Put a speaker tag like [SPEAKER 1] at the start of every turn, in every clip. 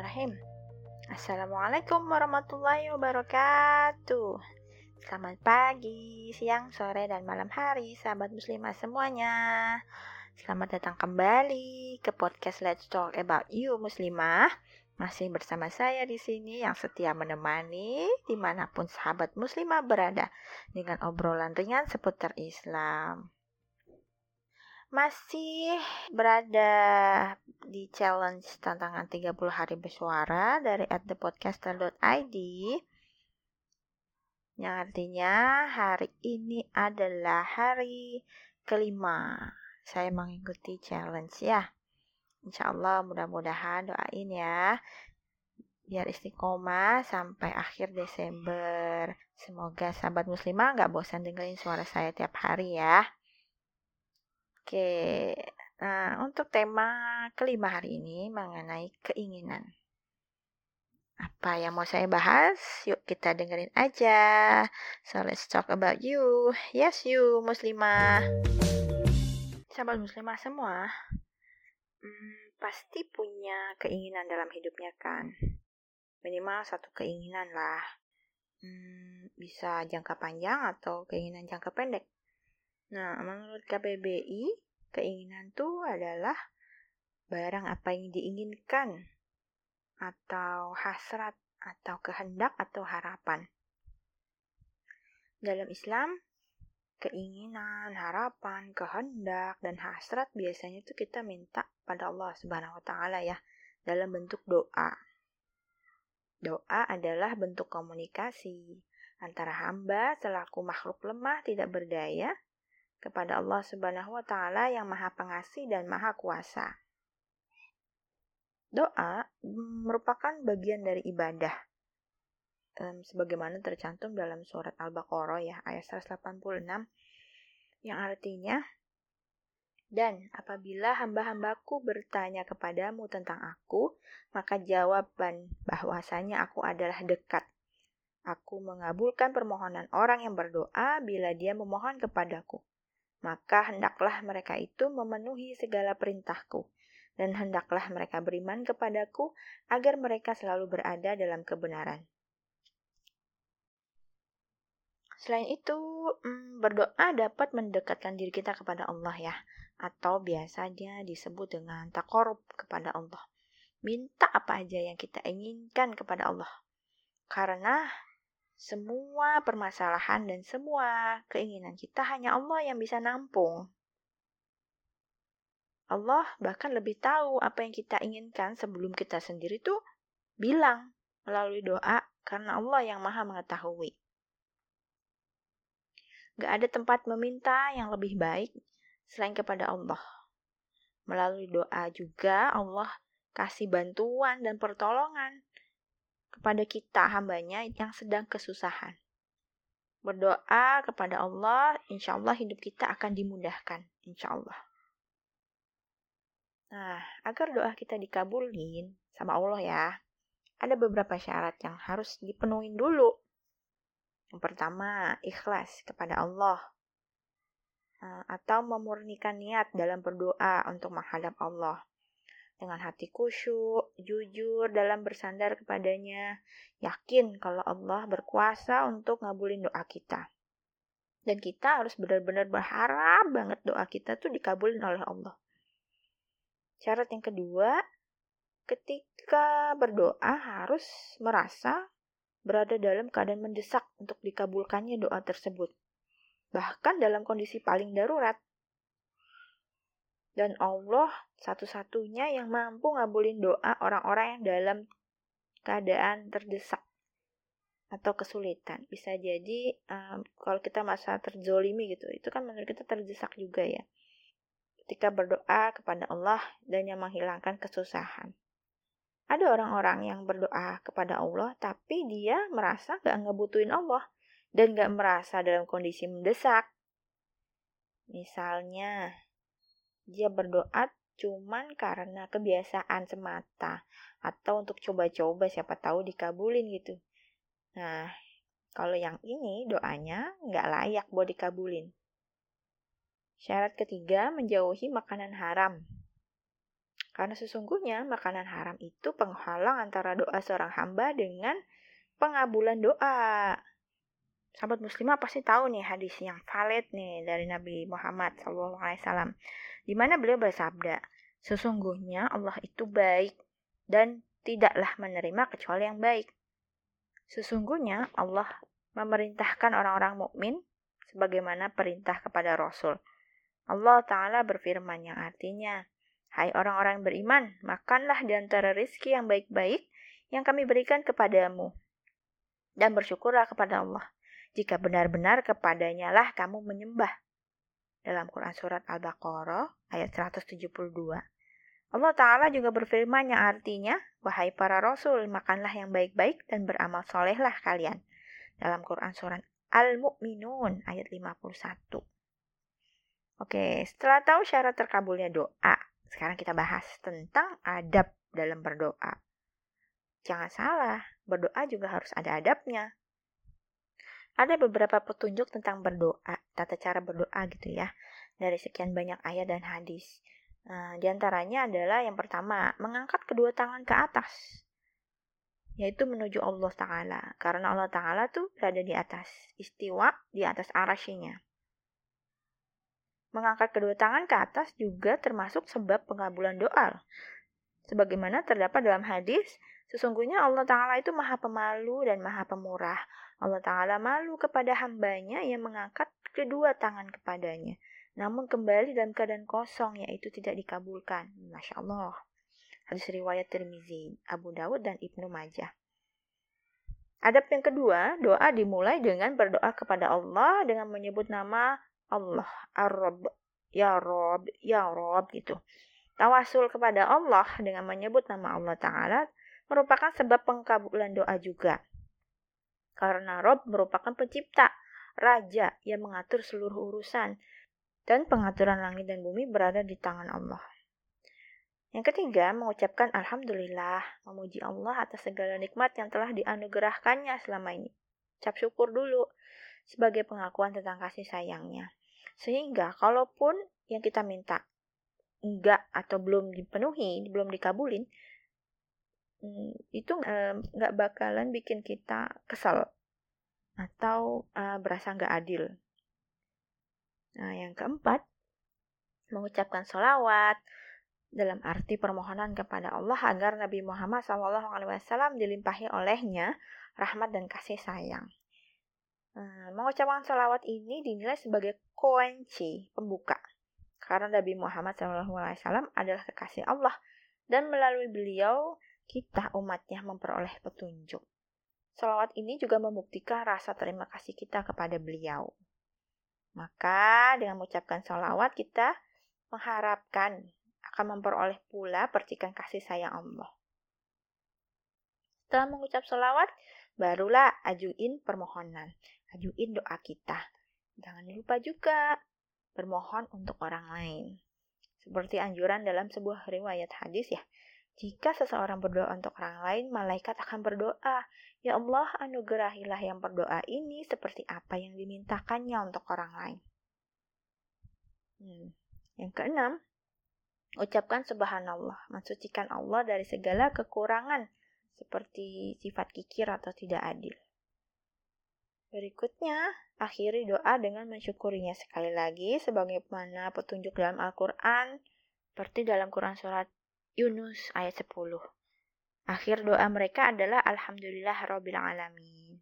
[SPEAKER 1] Bismillahirrahmanirrahim. Assalamualaikum warahmatullahi wabarakatuh. Selamat pagi, siang, sore, dan malam hari, sahabat muslimah semuanya. Selamat datang kembali ke podcast Let's Talk About You Muslimah. Masih bersama saya di sini yang setia menemani di mana pun sahabat muslimah berada dengan obrolan ringan seputar Islam masih berada di challenge tantangan 30 hari bersuara dari at thepodcaster.id yang artinya hari ini adalah hari kelima. Saya mengikuti challenge ya. Insya Allah mudah-mudahan doain ya. Biar istiqomah sampai akhir Desember. Semoga sahabat muslimah nggak bosan dengerin suara saya tiap hari ya Oke, nah untuk tema kelima hari ini mengenai keinginan. Apa yang mau saya bahas? Yuk kita dengerin aja. So let's talk about you. Yes you muslimah. Sahabat muslimah semua, hmm, pasti punya keinginan dalam hidupnya kan. Minimal satu keinginan lah. Hmm, bisa jangka panjang atau keinginan jangka pendek. Nah, menurut KBBI, keinginan itu adalah barang apa yang diinginkan atau hasrat atau kehendak atau harapan. Dalam Islam, keinginan, harapan, kehendak, dan hasrat biasanya itu kita minta pada Allah Subhanahu wa taala ya dalam bentuk doa. Doa adalah bentuk komunikasi antara hamba selaku makhluk lemah tidak berdaya kepada Allah Subhanahu wa taala yang Maha Pengasih dan Maha Kuasa. Doa merupakan bagian dari ibadah. Um, sebagaimana tercantum dalam surat Al-Baqarah ya ayat 186 yang artinya dan apabila hamba-hambaku bertanya kepadamu tentang aku, maka jawaban bahwasanya aku adalah dekat. Aku mengabulkan permohonan orang yang berdoa bila dia memohon kepadaku maka hendaklah mereka itu memenuhi segala perintahku, dan hendaklah mereka beriman kepadaku agar mereka selalu berada dalam kebenaran. Selain itu, mm, berdoa dapat mendekatkan diri kita kepada Allah ya, atau biasanya disebut dengan takorup kepada Allah. Minta apa aja yang kita inginkan kepada Allah. Karena semua permasalahan dan semua keinginan kita hanya Allah yang bisa nampung. Allah bahkan lebih tahu apa yang kita inginkan sebelum kita sendiri tuh bilang melalui doa karena Allah yang maha mengetahui. Gak ada tempat meminta yang lebih baik selain kepada Allah. Melalui doa juga Allah kasih bantuan dan pertolongan kepada kita hambanya yang sedang kesusahan. Berdoa kepada Allah, insya Allah hidup kita akan dimudahkan, insya Allah. Nah, agar doa kita dikabulin sama Allah ya, ada beberapa syarat yang harus dipenuhi dulu. Yang pertama, ikhlas kepada Allah. Nah, atau memurnikan niat dalam berdoa untuk menghadap Allah dengan hati kusyuk, jujur dalam bersandar kepadanya, yakin kalau Allah berkuasa untuk ngabulin doa kita. Dan kita harus benar-benar berharap banget doa kita tuh dikabulin oleh Allah. Syarat yang kedua, ketika berdoa harus merasa berada dalam keadaan mendesak untuk dikabulkannya doa tersebut. Bahkan dalam kondisi paling darurat, dan Allah satu-satunya yang mampu ngabulin doa orang-orang yang dalam keadaan terdesak atau kesulitan. Bisa jadi um, kalau kita masa terzolimi gitu, itu kan menurut kita terdesak juga ya. Ketika berdoa kepada Allah dan yang menghilangkan kesusahan. Ada orang-orang yang berdoa kepada Allah, tapi dia merasa gak ngebutuin Allah dan gak merasa dalam kondisi mendesak. Misalnya, dia berdoa cuman karena kebiasaan semata atau untuk coba-coba siapa tahu dikabulin gitu. Nah, kalau yang ini doanya nggak layak buat dikabulin. Syarat ketiga, menjauhi makanan haram. Karena sesungguhnya makanan haram itu penghalang antara doa seorang hamba dengan pengabulan doa. Sahabat muslimah pasti tahu nih hadis yang valid nih dari Nabi Muhammad SAW. Di mana beliau bersabda, sesungguhnya Allah itu baik dan tidaklah menerima kecuali yang baik. Sesungguhnya Allah memerintahkan orang-orang mukmin sebagaimana perintah kepada Rasul. Allah Ta'ala berfirman yang artinya, Hai orang-orang beriman, makanlah di antara rizki yang baik-baik yang kami berikan kepadamu. Dan bersyukurlah kepada Allah, jika benar-benar kepadanya lah kamu menyembah. Dalam Quran Surat Al-Baqarah ayat 172. Allah Ta'ala juga berfirman yang artinya, Wahai para Rasul, makanlah yang baik-baik dan beramal solehlah kalian. Dalam Quran Surat Al-Mu'minun ayat 51. Oke, setelah tahu syarat terkabulnya doa, sekarang kita bahas tentang adab dalam berdoa. Jangan salah, berdoa juga harus ada adabnya. Ada beberapa petunjuk tentang berdoa, tata cara berdoa gitu ya, dari sekian banyak ayat dan hadis. Nah, di antaranya adalah yang pertama, mengangkat kedua tangan ke atas, yaitu menuju Allah Ta'ala. Karena Allah Ta'ala tuh berada di atas, istiwa di atas arashinya. Mengangkat kedua tangan ke atas juga termasuk sebab pengabulan doa. Sebagaimana terdapat dalam hadis, sesungguhnya Allah Ta'ala itu maha pemalu dan maha pemurah. Allah Ta'ala malu kepada hambanya yang mengangkat kedua tangan kepadanya. Namun kembali dalam keadaan kosong, yaitu tidak dikabulkan. Masya Allah. Hadis riwayat Tirmizi, Abu Dawud, dan Ibnu Majah. Adab yang kedua, doa dimulai dengan berdoa kepada Allah dengan menyebut nama Allah, Ar-Rabb, Ya Rob, Ya Rob gitu. Tawasul kepada Allah dengan menyebut nama Allah Ta'ala merupakan sebab pengkabulan doa juga. Karena Rob merupakan pencipta, raja yang mengatur seluruh urusan, dan pengaturan langit dan bumi berada di tangan Allah. Yang ketiga, mengucapkan Alhamdulillah, memuji Allah atas segala nikmat yang telah dianugerahkannya selama ini. Cap syukur dulu, sebagai pengakuan tentang kasih sayangnya. Sehingga kalaupun yang kita minta enggak atau belum dipenuhi, belum dikabulin, itu enggak bakalan bikin kita kesal atau berasa enggak adil. Nah, yang keempat, mengucapkan sholawat dalam arti permohonan kepada Allah agar Nabi Muhammad SAW dilimpahi olehnya rahmat dan kasih sayang. Mengucapkan salawat ini dinilai sebagai kunci pembuka. Karena Nabi Muhammad SAW adalah kekasih Allah dan melalui beliau kita umatnya memperoleh petunjuk. Salawat ini juga membuktikan rasa terima kasih kita kepada beliau. Maka dengan mengucapkan salawat kita mengharapkan akan memperoleh pula percikan kasih sayang Allah. Setelah mengucap salawat, barulah ajuin permohonan ajuin doa kita. Jangan lupa juga bermohon untuk orang lain. Seperti anjuran dalam sebuah riwayat hadis ya. Jika seseorang berdoa untuk orang lain, malaikat akan berdoa, Ya Allah, anugerahilah yang berdoa ini seperti apa yang dimintakannya untuk orang lain. Hmm. Yang keenam, ucapkan subhanallah, mensucikan Allah dari segala kekurangan, seperti sifat kikir atau tidak adil. Berikutnya, akhiri doa dengan mensyukurinya sekali lagi sebagaimana petunjuk dalam Al-Quran seperti dalam Quran Surat Yunus ayat 10. Akhir doa mereka adalah Alhamdulillah Rabbil Alamin.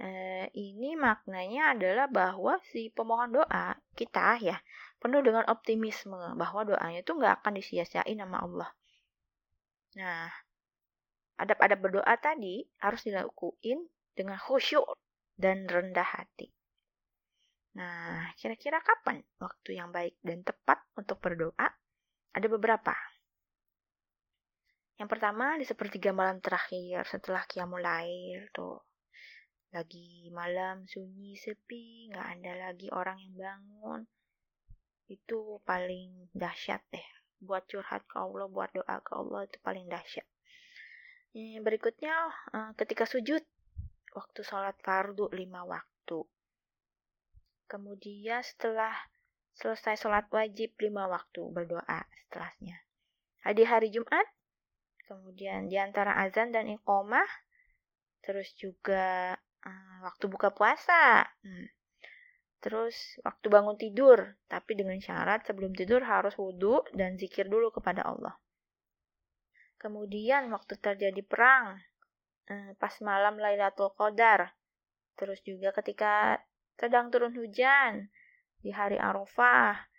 [SPEAKER 1] Eh, ini maknanya adalah bahwa si pemohon doa kita ya penuh dengan optimisme bahwa doanya itu nggak akan disia-siain sama Allah. Nah, adab-adab berdoa tadi harus dilakuin dengan khusyuk dan rendah hati. Nah, kira-kira kapan waktu yang baik dan tepat untuk berdoa? Ada beberapa. Yang pertama di sepertiga malam terakhir setelah qiyamul lail tuh. Lagi malam sunyi sepi, nggak ada lagi orang yang bangun. Itu paling dahsyat deh. Buat curhat ke Allah, buat doa ke Allah itu paling dahsyat. Berikutnya eh, ketika sujud waktu sholat fardu lima waktu. Kemudian setelah selesai sholat wajib lima waktu berdoa setelahnya. di hari Jumat, kemudian di antara azan dan iqomah, terus juga uh, waktu buka puasa, hmm. terus waktu bangun tidur, tapi dengan syarat sebelum tidur harus wudhu dan zikir dulu kepada Allah. Kemudian waktu terjadi perang, uh, pas malam Lailatul Qadar, terus juga ketika sedang turun hujan di hari Arafah,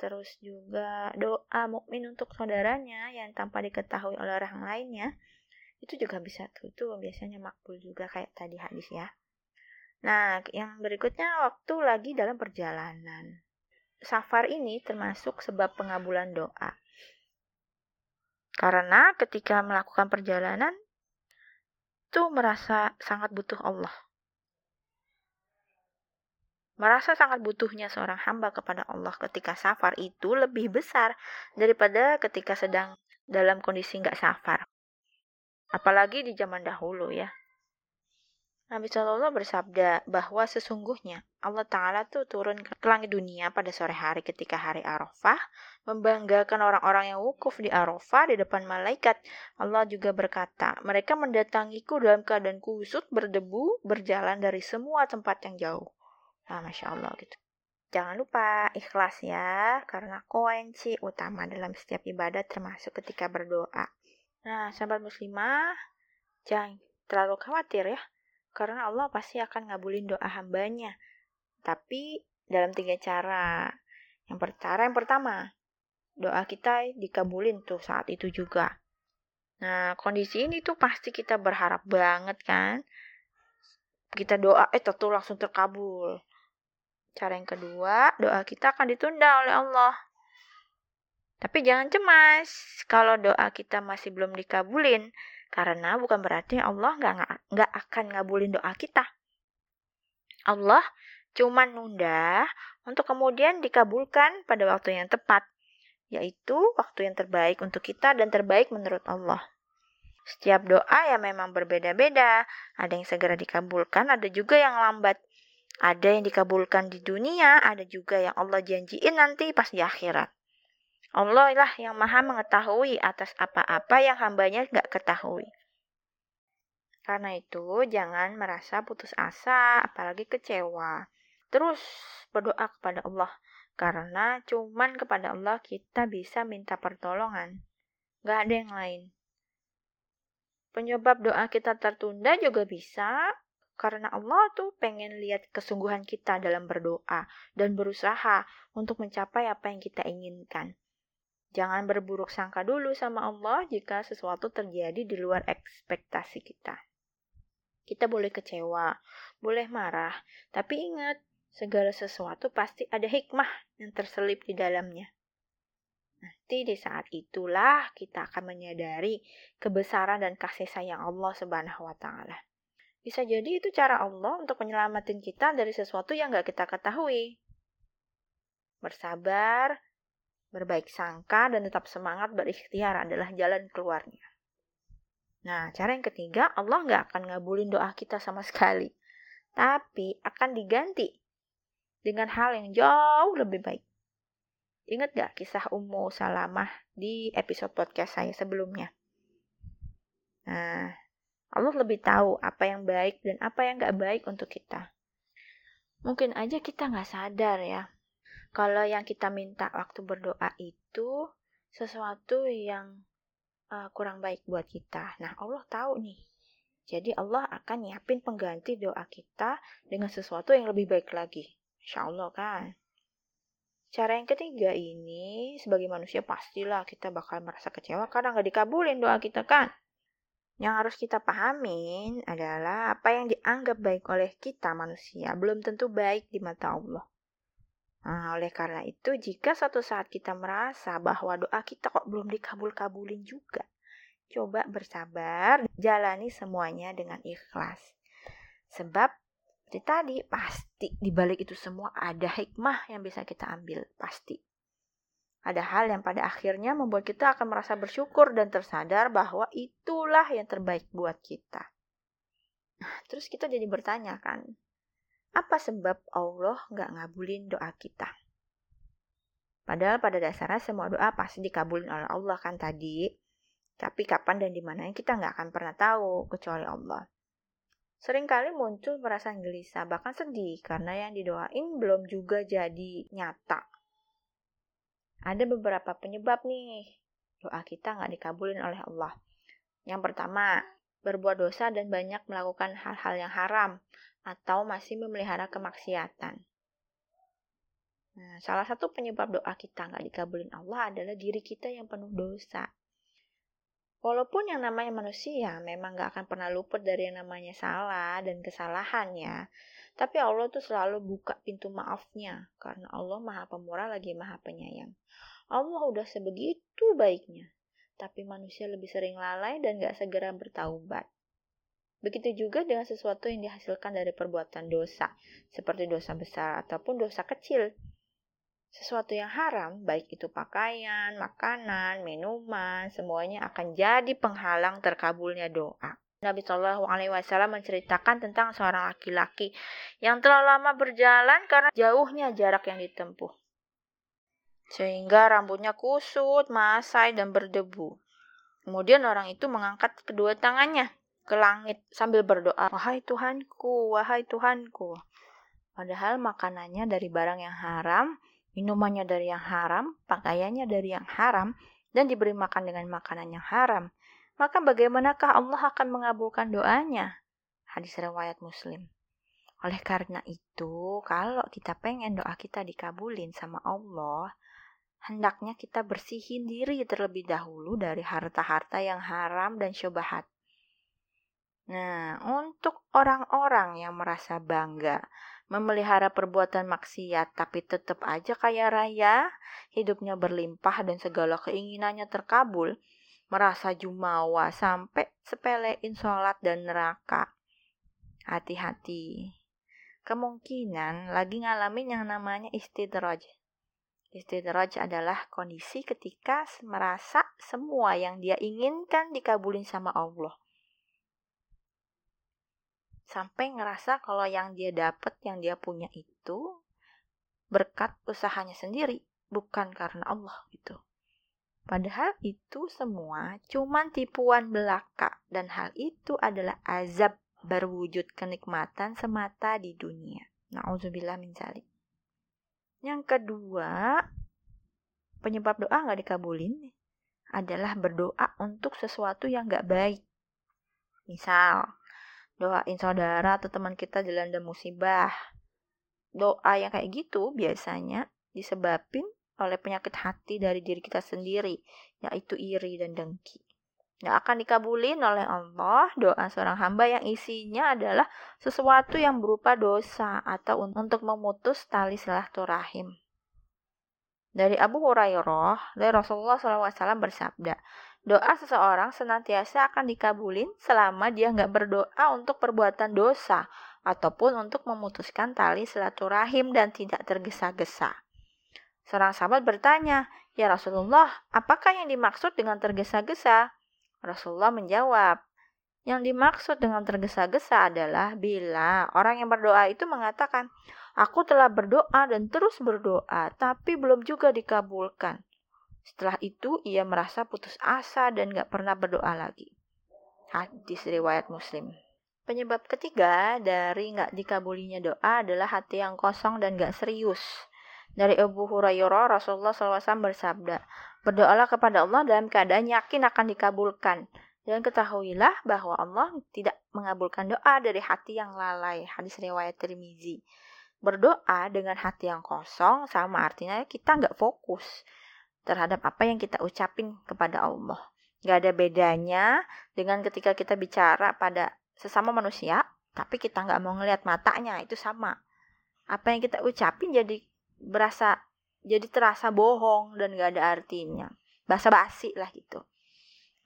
[SPEAKER 1] terus juga doa mukmin untuk saudaranya yang tanpa diketahui oleh orang lainnya itu juga bisa tuh itu biasanya makbul juga kayak tadi hadis ya. Nah yang berikutnya waktu lagi dalam perjalanan. Safar ini termasuk sebab pengabulan doa. Karena ketika melakukan perjalanan tuh merasa sangat butuh Allah merasa sangat butuhnya seorang hamba kepada Allah ketika safar itu lebih besar daripada ketika sedang dalam kondisi nggak safar. Apalagi di zaman dahulu ya. Nabi Shallallahu bersabda bahwa sesungguhnya Allah Ta'ala tuh turun ke langit dunia pada sore hari ketika hari Arafah, membanggakan orang-orang yang wukuf di Arafah di depan malaikat. Allah juga berkata, mereka mendatangiku dalam keadaan kusut, berdebu, berjalan dari semua tempat yang jauh. Nah, Masya Allah gitu. Jangan lupa ikhlas ya, karena kunci utama dalam setiap ibadah termasuk ketika berdoa. Nah, sahabat muslimah, jangan terlalu khawatir ya, karena Allah pasti akan ngabulin doa hambanya. Tapi dalam tiga cara. Yang pertama, yang pertama, doa kita dikabulin tuh saat itu juga. Nah, kondisi ini tuh pasti kita berharap banget kan. Kita doa, eh tentu langsung terkabul. Cara yang kedua, doa kita akan ditunda oleh Allah. Tapi jangan cemas kalau doa kita masih belum dikabulin, karena bukan berarti Allah nggak nggak akan ngabulin doa kita. Allah cuma nunda untuk kemudian dikabulkan pada waktu yang tepat, yaitu waktu yang terbaik untuk kita dan terbaik menurut Allah. Setiap doa ya memang berbeda-beda, ada yang segera dikabulkan, ada juga yang lambat. Ada yang dikabulkan di dunia, ada juga yang Allah janjiin nanti pas di akhirat. Allah lah yang maha mengetahui atas apa-apa yang hambanya nggak ketahui. Karena itu, jangan merasa putus asa, apalagi kecewa. Terus berdoa kepada Allah, karena cuman kepada Allah kita bisa minta pertolongan. Gak ada yang lain. Penyebab doa kita tertunda juga bisa karena Allah tuh pengen lihat kesungguhan kita dalam berdoa dan berusaha untuk mencapai apa yang kita inginkan. Jangan berburuk sangka dulu sama Allah jika sesuatu terjadi di luar ekspektasi kita. Kita boleh kecewa, boleh marah, tapi ingat, segala sesuatu pasti ada hikmah yang terselip di dalamnya. Nanti di saat itulah kita akan menyadari kebesaran dan kasih sayang Allah Subhanahu wa taala. Bisa jadi itu cara Allah untuk menyelamatin kita dari sesuatu yang gak kita ketahui. Bersabar, berbaik sangka, dan tetap semangat berikhtiar adalah jalan keluarnya. Nah, cara yang ketiga, Allah gak akan ngabulin doa kita sama sekali. Tapi akan diganti dengan hal yang jauh lebih baik. Ingat gak kisah Ummu Salamah di episode podcast saya sebelumnya? Nah, Allah lebih tahu apa yang baik dan apa yang gak baik untuk kita. Mungkin aja kita gak sadar ya, kalau yang kita minta waktu berdoa itu sesuatu yang uh, kurang baik buat kita. Nah, Allah tahu nih. Jadi Allah akan nyiapin pengganti doa kita dengan sesuatu yang lebih baik lagi. Insya Allah kan. Cara yang ketiga ini, sebagai manusia pastilah kita bakal merasa kecewa karena nggak dikabulin doa kita kan. Yang harus kita pahamin adalah apa yang dianggap baik oleh kita manusia belum tentu baik di mata Allah. Nah, oleh karena itu, jika suatu saat kita merasa bahwa doa kita kok belum dikabul-kabulin juga, coba bersabar, jalani semuanya dengan ikhlas. Sebab seperti tadi, pasti di balik itu semua ada hikmah yang bisa kita ambil, pasti. Ada hal yang pada akhirnya membuat kita akan merasa bersyukur dan tersadar bahwa itulah yang terbaik buat kita. Nah, terus kita jadi bertanya kan, apa sebab Allah nggak ngabulin doa kita? Padahal pada dasarnya semua doa pasti dikabulin oleh Allah kan tadi. Tapi kapan dan di mana kita nggak akan pernah tahu kecuali Allah. Seringkali muncul perasaan gelisah, bahkan sedih karena yang didoain belum juga jadi nyata. Ada beberapa penyebab nih doa kita nggak dikabulin oleh Allah. Yang pertama, berbuat dosa dan banyak melakukan hal-hal yang haram atau masih memelihara kemaksiatan. Nah, salah satu penyebab doa kita nggak dikabulin Allah adalah diri kita yang penuh dosa. Walaupun yang namanya manusia memang gak akan pernah luput dari yang namanya salah dan kesalahannya, tapi Allah tuh selalu buka pintu maafnya karena Allah maha pemurah lagi maha penyayang. Allah udah sebegitu baiknya, tapi manusia lebih sering lalai dan gak segera bertaubat. Begitu juga dengan sesuatu yang dihasilkan dari perbuatan dosa, seperti dosa besar ataupun dosa kecil sesuatu yang haram, baik itu pakaian, makanan, minuman, semuanya akan jadi penghalang terkabulnya doa. Nabi Shallallahu Alaihi Wasallam menceritakan tentang seorang laki-laki yang telah lama berjalan karena jauhnya jarak yang ditempuh, sehingga rambutnya kusut, masai, dan berdebu. Kemudian orang itu mengangkat kedua tangannya ke langit sambil berdoa, "Wahai Tuhanku, wahai Tuhanku." Padahal makanannya dari barang yang haram, minumannya dari yang haram, pakaiannya dari yang haram, dan diberi makan dengan makanan yang haram, maka bagaimanakah Allah akan mengabulkan doanya? Hadis riwayat Muslim. Oleh karena itu, kalau kita pengen doa kita dikabulin sama Allah, hendaknya kita bersihin diri terlebih dahulu dari harta-harta yang haram dan syubhat. Nah, untuk orang-orang yang merasa bangga memelihara perbuatan maksiat tapi tetap aja kaya raya, hidupnya berlimpah dan segala keinginannya terkabul, merasa jumawa sampai sepelein sholat dan neraka. Hati-hati. Kemungkinan lagi ngalamin yang namanya istidraj. Istidraj adalah kondisi ketika merasa semua yang dia inginkan dikabulin sama Allah sampai ngerasa kalau yang dia dapat, yang dia punya itu berkat usahanya sendiri, bukan karena Allah gitu. Padahal itu semua cuman tipuan belaka dan hal itu adalah azab berwujud kenikmatan semata di dunia. Nauzubillah min zalik. Yang kedua, penyebab doa nggak dikabulin adalah berdoa untuk sesuatu yang nggak baik. Misal, doain saudara atau teman kita dilanda musibah. Doa yang kayak gitu biasanya disebabin oleh penyakit hati dari diri kita sendiri, yaitu iri dan dengki. Nggak akan dikabulin oleh Allah doa seorang hamba yang isinya adalah sesuatu yang berupa dosa atau untuk memutus tali silaturahim. Dari Abu Hurairah, dari Rasulullah SAW bersabda, Doa seseorang senantiasa akan dikabulin selama dia nggak berdoa untuk perbuatan dosa ataupun untuk memutuskan tali silaturahim dan tidak tergesa-gesa. Seorang sahabat bertanya, "Ya Rasulullah, apakah yang dimaksud dengan tergesa-gesa?" Rasulullah menjawab, "Yang dimaksud dengan tergesa-gesa adalah bila orang yang berdoa itu mengatakan, 'Aku telah berdoa dan terus berdoa, tapi belum juga dikabulkan.' Setelah itu ia merasa putus asa dan gak pernah berdoa lagi. Hadis riwayat Muslim. Penyebab ketiga dari gak dikabulinya doa adalah hati yang kosong dan gak serius. Dari Abu Hurairah Rasulullah SAW bersabda, berdoalah kepada Allah dalam keadaan yakin akan dikabulkan. Dan ketahuilah bahwa Allah tidak mengabulkan doa dari hati yang lalai. Hadis riwayat Tirmizi. Berdoa dengan hati yang kosong sama artinya kita nggak fokus terhadap apa yang kita ucapin kepada Allah. Gak ada bedanya dengan ketika kita bicara pada sesama manusia, tapi kita nggak mau ngelihat matanya, itu sama. Apa yang kita ucapin jadi berasa, jadi terasa bohong dan gak ada artinya. Basa basi lah gitu.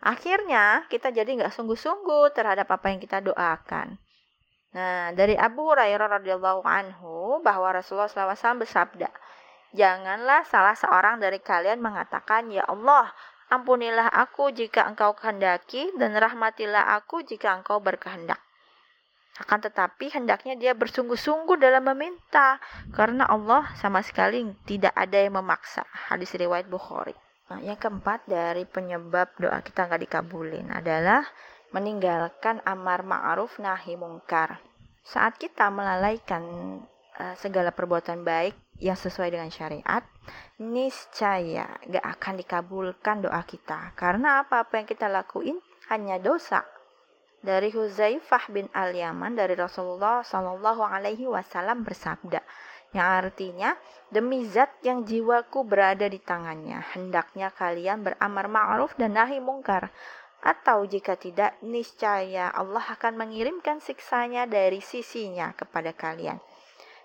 [SPEAKER 1] Akhirnya kita jadi nggak sungguh-sungguh terhadap apa yang kita doakan. Nah, dari Abu Hurairah radhiyallahu anhu bahwa Rasulullah SAW bersabda, Janganlah salah seorang dari kalian mengatakan, "Ya Allah, ampunilah aku jika Engkau kehendaki dan rahmatilah aku jika Engkau berkehendak." Akan tetapi hendaknya dia bersungguh-sungguh dalam meminta karena Allah sama sekali tidak ada yang memaksa. Hadis riwayat Bukhari. Nah, yang keempat dari penyebab doa kita nggak dikabulin adalah meninggalkan amar ma'ruf nahi mungkar. Saat kita melalaikan uh, segala perbuatan baik yang sesuai dengan syariat, niscaya gak akan dikabulkan doa kita. Karena apa-apa yang kita lakuin hanya dosa dari Huzaifah bin Al-Yaman dari Rasulullah Shallallahu Alaihi Wasallam bersabda, yang artinya demi zat yang jiwaku berada di tangannya, hendaknya kalian beramar ma'ruf dan nahi mungkar. Atau jika tidak, niscaya Allah akan mengirimkan siksanya dari sisinya kepada kalian.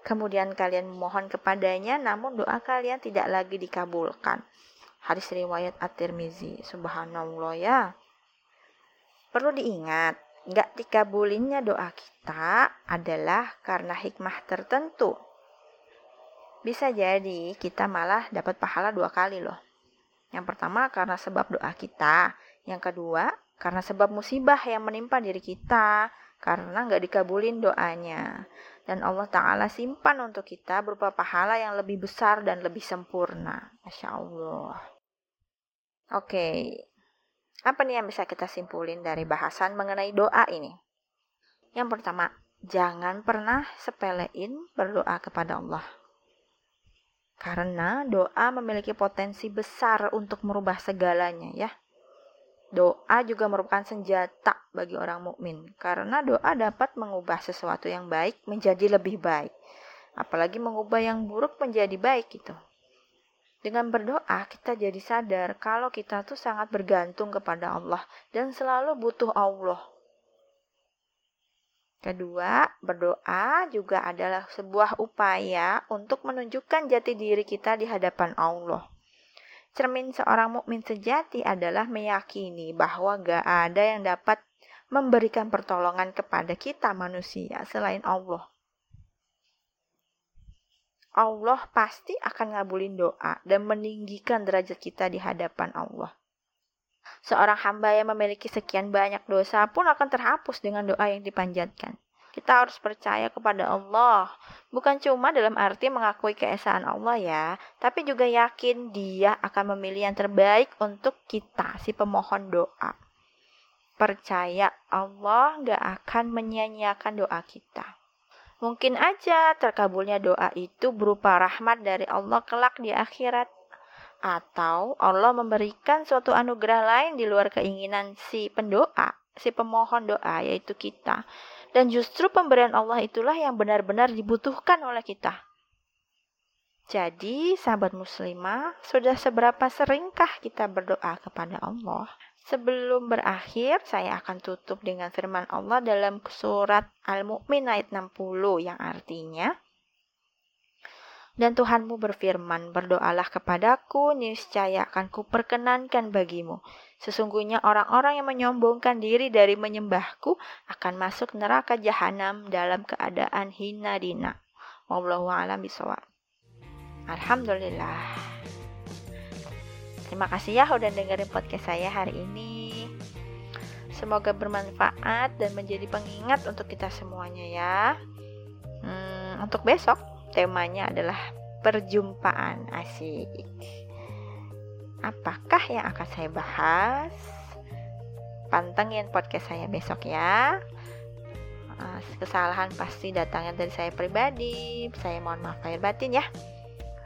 [SPEAKER 1] Kemudian kalian memohon kepadanya, namun doa kalian tidak lagi dikabulkan. Hadis riwayat At-Tirmizi. Subhanallah ya. Perlu diingat, nggak dikabulinnya doa kita adalah karena hikmah tertentu. Bisa jadi kita malah dapat pahala dua kali loh. Yang pertama karena sebab doa kita. Yang kedua karena sebab musibah yang menimpa diri kita. Karena nggak dikabulin doanya. Dan Allah Ta'ala simpan untuk kita berupa pahala yang lebih besar dan lebih sempurna. Masya Allah. Oke. Apa nih yang bisa kita simpulin dari bahasan mengenai doa ini? Yang pertama, jangan pernah sepelein berdoa kepada Allah. Karena doa memiliki potensi besar untuk merubah segalanya ya. Doa juga merupakan senjata bagi orang mukmin karena doa dapat mengubah sesuatu yang baik menjadi lebih baik. Apalagi mengubah yang buruk menjadi baik gitu. Dengan berdoa, kita jadi sadar kalau kita tuh sangat bergantung kepada Allah dan selalu butuh Allah. Kedua, berdoa juga adalah sebuah upaya untuk menunjukkan jati diri kita di hadapan Allah. Cermin seorang mukmin sejati adalah meyakini bahwa gak ada yang dapat memberikan pertolongan kepada kita manusia selain Allah. Allah pasti akan ngabulin doa dan meninggikan derajat kita di hadapan Allah. Seorang hamba yang memiliki sekian banyak dosa pun akan terhapus dengan doa yang dipanjatkan. Kita harus percaya kepada Allah, bukan cuma dalam arti mengakui keesaan Allah ya, tapi juga yakin Dia akan memilih yang terbaik untuk kita, si pemohon doa. Percaya Allah gak akan menyia-nyiakan doa kita. Mungkin aja terkabulnya doa itu berupa rahmat dari Allah kelak di akhirat. Atau Allah memberikan suatu anugerah lain di luar keinginan si pendoa, si pemohon doa yaitu kita. Dan justru pemberian Allah itulah yang benar-benar dibutuhkan oleh kita. Jadi, sahabat muslimah, sudah seberapa seringkah kita berdoa kepada Allah? Sebelum berakhir, saya akan tutup dengan firman Allah dalam surat Al-Mu'min ayat 60 yang artinya dan Tuhanmu berfirman, berdoalah kepadaku, niscaya akan kuperkenankan bagimu. Sesungguhnya orang-orang yang menyombongkan diri dari menyembahku akan masuk neraka jahanam dalam keadaan hina dina. Wallahu a'lam bishawab. Alhamdulillah. Terima kasih ya udah dengerin podcast saya hari ini. Semoga bermanfaat dan menjadi pengingat untuk kita semuanya ya. Hmm, untuk besok temanya adalah perjumpaan asik. Apakah yang akan saya bahas? Pantengin podcast saya besok ya. Ah, kesalahan pasti datangnya dari saya pribadi. Saya mohon maaf lahir batin ya.